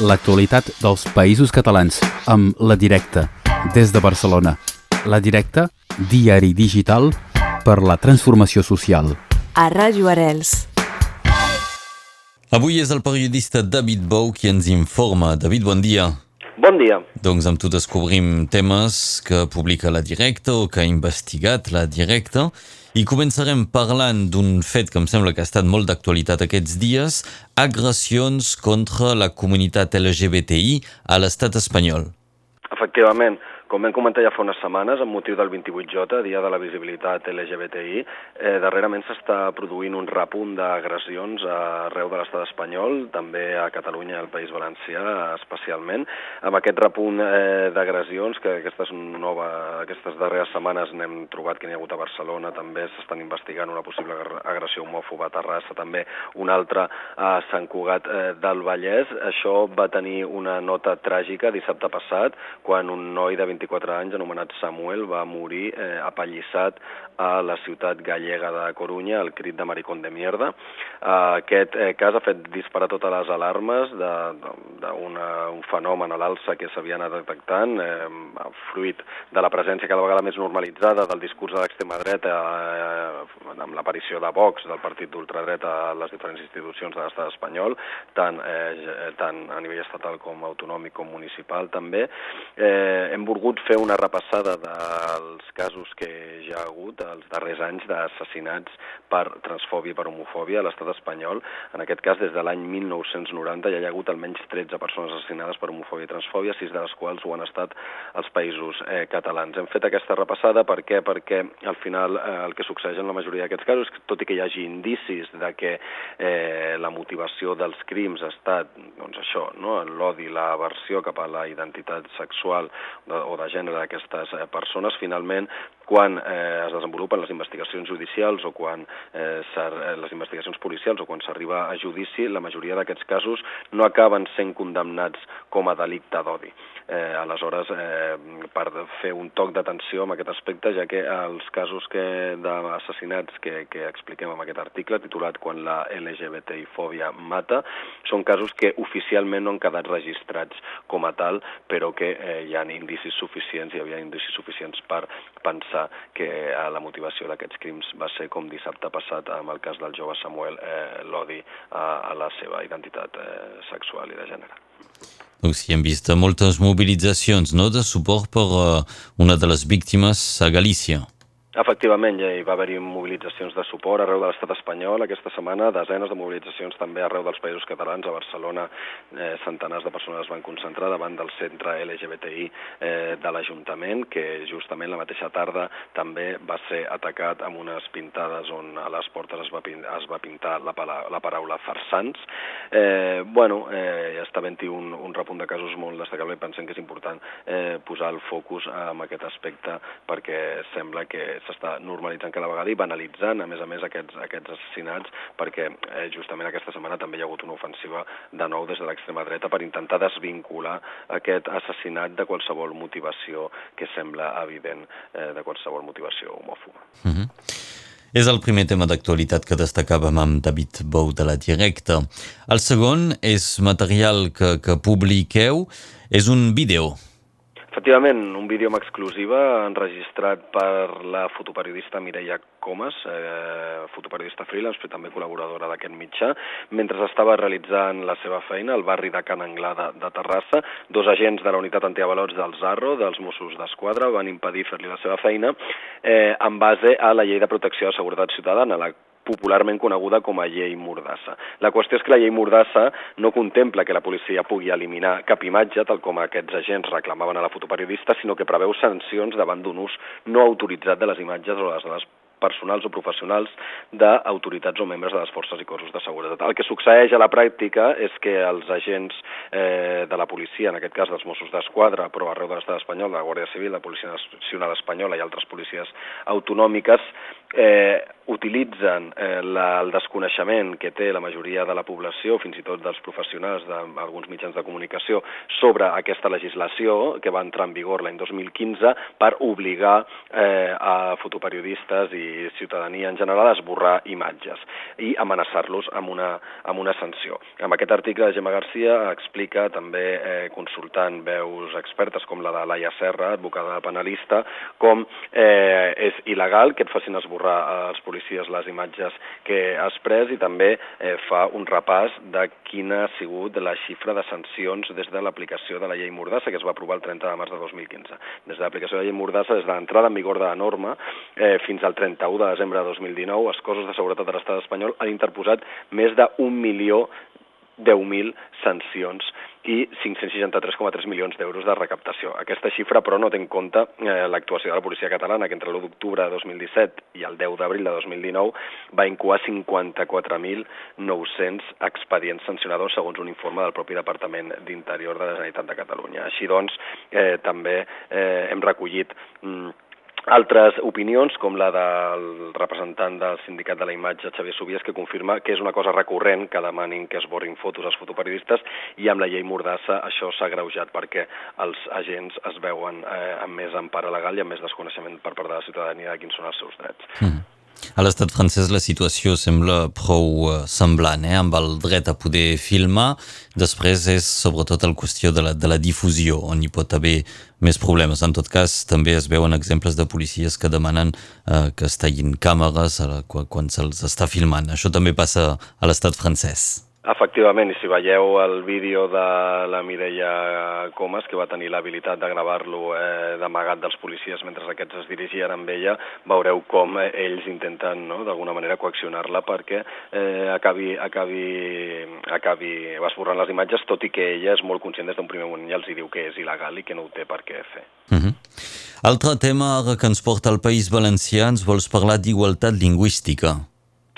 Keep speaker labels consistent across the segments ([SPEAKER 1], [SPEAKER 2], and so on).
[SPEAKER 1] l'actualitat dels països catalans amb La Directa, des de Barcelona. La Directa, diari digital per la transformació social.
[SPEAKER 2] A Ràdio Arels.
[SPEAKER 3] Avui és el periodista David Bou qui ens informa. David, bon dia.
[SPEAKER 4] Bon dia.
[SPEAKER 3] Doncs amb tu descobrim temes que publica La Directa o que ha investigat La Directa i començarem parlant d'un fet que em sembla que ha estat molt d'actualitat aquests dies, agressions contra la comunitat LGBTI a l'estat espanyol.
[SPEAKER 4] Efectivament. Com vam comentar ja fa unes setmanes, amb motiu del 28J, Dia de la Visibilitat LGBTI, eh, darrerament s'està produint un repunt d'agressions arreu de l'estat espanyol, també a Catalunya i al País Valencià especialment. Amb aquest repunt eh, d'agressions, que aquestes, nova, aquestes darreres setmanes n'hem trobat que n'hi ha hagut a Barcelona, també s'estan investigant una possible agressió homòfoba a Terrassa, també una altra a Sant Cugat eh, del Vallès. Això va tenir una nota tràgica dissabte passat, quan un noi de 20 24 anys, anomenat Samuel, va morir eh, apallissat a la ciutat gallega de Corunya, al crit de maricón de mierda. Eh, aquest eh, cas ha fet disparar totes les alarmes d'un fenomen a l'alça que s'havia anat detectant, eh, fruit de la presència cada vegada més normalitzada del discurs de l'extrema dreta eh, amb l'aparició de Vox, del partit d'ultradreta a les diferents institucions de l'estat espanyol, tant, eh, tant a nivell estatal com autonòmic com municipal també. Eh, hem volgut volgut fer una repassada dels casos que ja ha hagut els darrers anys d'assassinats per transfòbia i per homofòbia a l'estat espanyol. En aquest cas, des de l'any 1990 ja hi ha hagut almenys 13 persones assassinades per homofòbia i transfòbia, sis de les quals ho han estat els països eh, catalans. Hem fet aquesta repassada per què? perquè al final eh, el que succeeix en la majoria d'aquests casos, tot i que hi hagi indicis de que eh, la motivació dels crims ha estat doncs això, no? l'odi, l'aversió cap a la identitat sexual o de gènere d'aquestes eh, persones, finalment, quan eh, es desenvolupen les investigacions judicials o quan eh, eh les investigacions policials o quan s'arriba a judici, la majoria d'aquests casos no acaben sent condemnats com a delicte d'odi. Eh, aleshores, eh, per fer un toc d'atenció en aquest aspecte, ja que els casos d'assassinats que, que expliquem en aquest article, titulat Quan la LGBTI-fòbia mata, són casos que oficialment no han quedat registrats com a tal, però que eh, hi ha indicis suficients, hi havia indicis suficients per pensar que eh, la motivació d'aquests crims va ser, com dissabte passat, amb el cas del jove Samuel, eh, l'odi a, a la seva identitat eh, sexual i de gènere.
[SPEAKER 3] Doncs sí, hem vist moltes mobilitzacions no, de suport per uh, una de les víctimes a Galícia.
[SPEAKER 4] Efectivament, ja hi va haver-hi mobilitzacions de suport arreu de l'estat espanyol aquesta setmana, desenes de mobilitzacions també arreu dels països catalans. A Barcelona eh, centenars de persones es van concentrar davant del centre LGBTI eh, de l'Ajuntament, que justament la mateixa tarda també va ser atacat amb unes pintades on a les portes es va, es va pintar la, la paraula farsants. Eh, bueno, eh, està havent-hi un, un repunt de casos molt destacable i pensem que és important eh, posar el focus en aquest aspecte perquè sembla que s'està normalitzant cada vegada i banalitzant, a més a més, aquests, aquests assassinats, perquè eh, justament aquesta setmana també hi ha hagut una ofensiva de nou des de l'extrema dreta per intentar desvincular aquest assassinat de qualsevol motivació que sembla evident eh, de qualsevol motivació homòfoba. Mm -hmm.
[SPEAKER 3] És el primer tema d'actualitat que destacàvem amb David Bou de la Directa. El segon és material que, que publiqueu, és un vídeo
[SPEAKER 4] Efectivament, un vídeo amb exclusiva enregistrat per la fotoperiodista Mireia Comas, eh, fotoperiodista freelance, però també col·laboradora d'aquest mitjà, mentre estava realitzant la seva feina al barri de Can Anglà de, de Terrassa. Dos agents de la unitat antiavalots del Zarro, dels Mossos d'Esquadra, van impedir fer-li la seva feina eh, en base a la llei de protecció de seguretat ciutadana, la popularment coneguda com a llei Mordassa. La qüestió és que la llei Mordassa no contempla que la policia pugui eliminar cap imatge, tal com aquests agents reclamaven a la fotoperiodista, sinó que preveu sancions davant d'un ús no autoritzat de les imatges o les dades personals o professionals d'autoritats o membres de les forces i cossos de seguretat. El que succeeix a la pràctica és que els agents eh, de la policia, en aquest cas dels Mossos d'Esquadra, però arreu de l'estat espanyol, de la Guàrdia Civil, la Policia Nacional Espanyola i altres policies autonòmiques, eh, utilitzen eh, la, el desconeixement que té la majoria de la població, fins i tot dels professionals d'alguns mitjans de comunicació, sobre aquesta legislació que va entrar en vigor l'any 2015 per obligar eh, a fotoperiodistes i ciutadania en general a esborrar imatges i amenaçar-los amb, una, amb una sanció. En aquest article, Gemma Garcia explica també, eh, consultant veus expertes com la de Laia Serra, advocada penalista, com eh, és il·legal que et facin esborrar els policies les imatges que has pres i també eh, fa un repàs de quina ha sigut la xifra de sancions des de l'aplicació de la llei Mordassa, que es va aprovar el 30 de març de 2015. Des de l'aplicació de la llei Mordassa, des de l'entrada en vigor de la norma eh, fins al 31 de desembre de 2019, els cossos de seguretat de l'estat espanyol han interposat més d'un milió 10.000 sancions i 563,3 milions d'euros de recaptació. Aquesta xifra, però, no té en compte eh, l'actuació de la policia catalana, que entre l'1 d'octubre de 2017 i el 10 d'abril de 2019 va incoar 54.900 expedients sancionadors, segons un informe del propi Departament d'Interior de la Generalitat de Catalunya. Així doncs, eh, també eh, hem recollit mm, altres opinions, com la del representant del sindicat de la imatge, Xavier Subies, que confirma que és una cosa recurrent que demanin que es borrin fotos als fotoperiodistes i amb la llei Mordassa això s'ha greujat perquè els agents es veuen eh, amb més empara legal i amb més desconeixement per part de la ciutadania de quins són els seus drets. Mm.
[SPEAKER 3] A l'estat francès la situació sembla prou uh, semblant, eh? amb el dret a poder filmar. Després és sobretot el qüestió de la, de la difusió, on hi pot haver més problemes. En tot cas, també es veuen exemples de policies que demanen uh, que es tallin càmeres uh, quan, quan se'ls està filmant. Això també passa a l'estat francès.
[SPEAKER 4] Efectivament, i si veieu el vídeo de la Mireia Comas, que va tenir l'habilitat de gravar-lo eh, d'amagat dels policies mentre aquests es dirigien amb ella, veureu com eh, ells intenten no, d'alguna manera coaccionar-la perquè eh, acabi, acabi, acabi esborrant les imatges, tot i que ella és molt conscient des d'un primer moment i els hi diu que és il·legal i que no ho té per què fer.
[SPEAKER 3] Mhm. -huh. Altre tema que ens porta al País Valencià, ens vols parlar d'igualtat lingüística.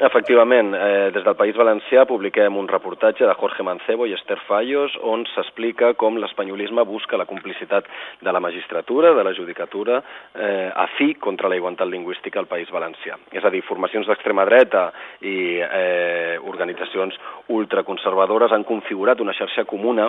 [SPEAKER 4] Efectivament, eh, des del País Valencià publiquem un reportatge de Jorge Mancebo i Esther Fallos on s'explica com l'espanyolisme busca la complicitat de la magistratura, de la judicatura, eh, a fi contra la igualtat lingüística al País Valencià. És a dir, formacions d'extrema dreta i eh, organitzacions ultraconservadores han configurat una xarxa comuna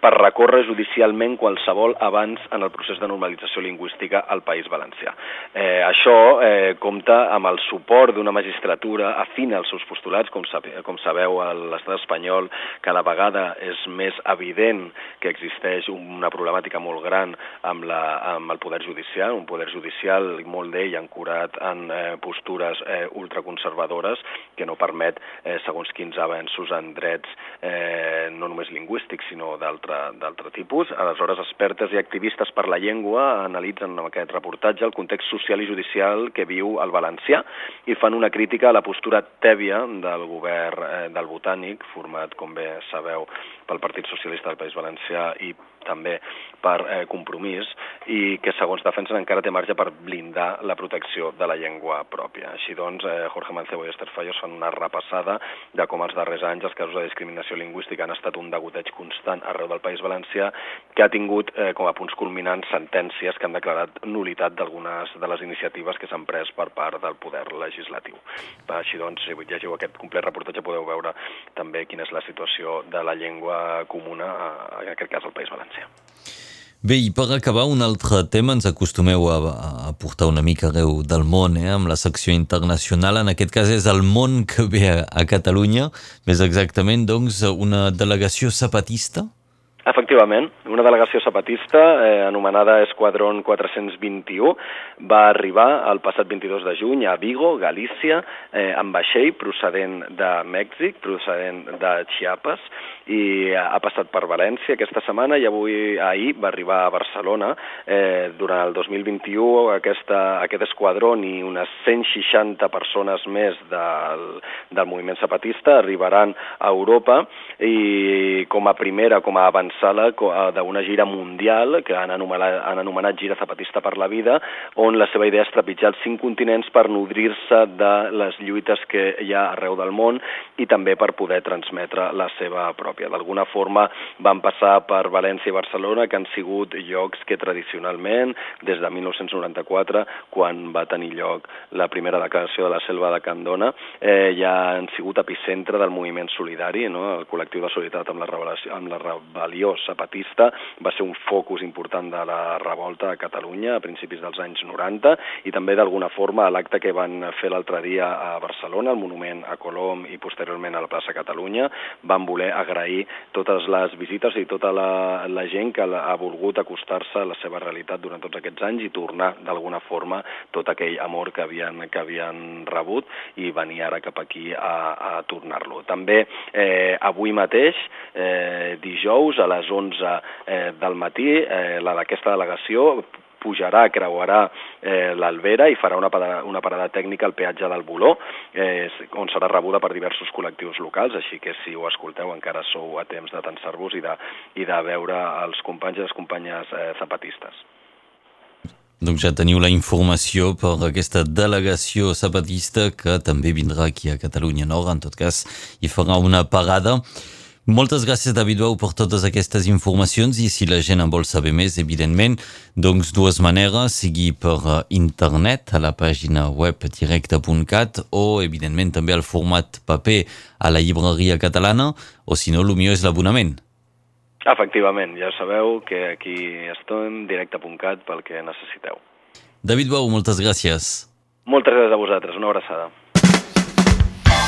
[SPEAKER 4] per recórrer judicialment qualsevol abans en el procés de normalització lingüística al País Valencià. Eh, això eh, compta amb el suport d'una magistratura afina els seus postulats, com, sabe, com sabeu a l'estat espanyol cada vegada és més evident que existeix una problemàtica molt gran amb, la, amb el poder judicial, un poder judicial molt d'ell ancorat en eh, postures eh, ultraconservadores que no permet eh, segons quins avenços en drets eh, no només lingüístics sinó d'altre tipus. Aleshores, expertes i activistes per la llengua analitzen en aquest reportatge el context social i judicial que viu el valencià i fan una crítica a la postura postura tèbia del govern eh, del Botànic, format, com bé sabeu, pel Partit Socialista del País Valencià i també per eh, compromís i que, segons defensen, encara té marge per blindar la protecció de la llengua pròpia. Així doncs, eh, Jorge Mancebo i Esther Fallos fan una repassada de com els darrers anys els casos de discriminació lingüística han estat un degoteig constant arreu del País Valencià que ha tingut eh, com a punts culminants sentències que han declarat nulitat d'algunes de les iniciatives que s'han pres per part del poder legislatiu. Així doncs, si llegiu aquest complet reportatge podeu veure també quina és la situació de la llengua comuna, en aquest cas al País Valencià.
[SPEAKER 3] Bé, i per acabar, un altre tema, ens acostumeu a, a portar una mica arreu del món, eh, amb la secció internacional. En aquest cas és el món que ve a, a Catalunya, més exactament, doncs, una delegació zapatista?
[SPEAKER 4] Efectivament, una delegació zapatista eh, anomenada Esquadron 421 va arribar el passat 22 de juny a Vigo, Galícia, eh, amb vaixell procedent de Mèxic, procedent de Chiapas, i ha passat per València aquesta setmana i avui, ahir, va arribar a Barcelona. Eh, durant el 2021 aquesta, aquest esquadron i unes 160 persones més del, del moviment zapatista arribaran a Europa i com a primera, com a avançada d'una gira mundial que han anomenat, han anomenat Gira Zapatista per la Vida, on la seva idea és trepitjar els cinc continents per nodrir-se de les lluites que hi ha arreu del món i també per poder transmetre la seva pròpia pròpia. D'alguna forma van passar per València i Barcelona, que han sigut llocs que tradicionalment, des de 1994, quan va tenir lloc la primera declaració de la selva de Candona, eh, ja han sigut epicentre del moviment solidari, no? el col·lectiu de solidaritat amb la, amb la rebel·lió zapatista va ser un focus important de la revolta a Catalunya a principis dels anys 90 i també d'alguna forma a l'acte que van fer l'altre dia a Barcelona, el monument a Colom i posteriorment a la plaça Catalunya, van voler agrair totes les visites i tota la, la gent que ha volgut acostar-se a la seva realitat durant tots aquests anys i tornar d'alguna forma tot aquell amor que havien, que havien rebut i venir ara cap aquí a, a tornar-lo. També eh, avui mateix, eh, dijous a les 11 eh, del matí, eh, la d'aquesta delegació pujarà, creuarà eh, l'Albera i farà una parada, una parada tècnica al peatge del Boló, eh, on serà rebuda per diversos col·lectius locals, així que si ho escolteu encara sou a temps de tensar-vos i, de, i de veure els companys i les companyes eh, zapatistes.
[SPEAKER 3] Doncs ja teniu la informació per aquesta delegació zapatista que també vindrà aquí a Catalunya Nord, en tot cas, i farà una parada. Moltes gràcies, David Bau, per totes aquestes informacions i si la gent en vol saber més, evidentment, doncs dues maneres, sigui per eh, internet, a la pàgina web directe.cat o, evidentment, també al format paper a la llibreria catalana, o si no, el millor és l'abonament.
[SPEAKER 4] Efectivament, ja sabeu que aquí estem, directe.cat, pel que necessiteu.
[SPEAKER 3] David Bau, moltes gràcies.
[SPEAKER 4] Moltes gràcies a vosaltres, una abraçada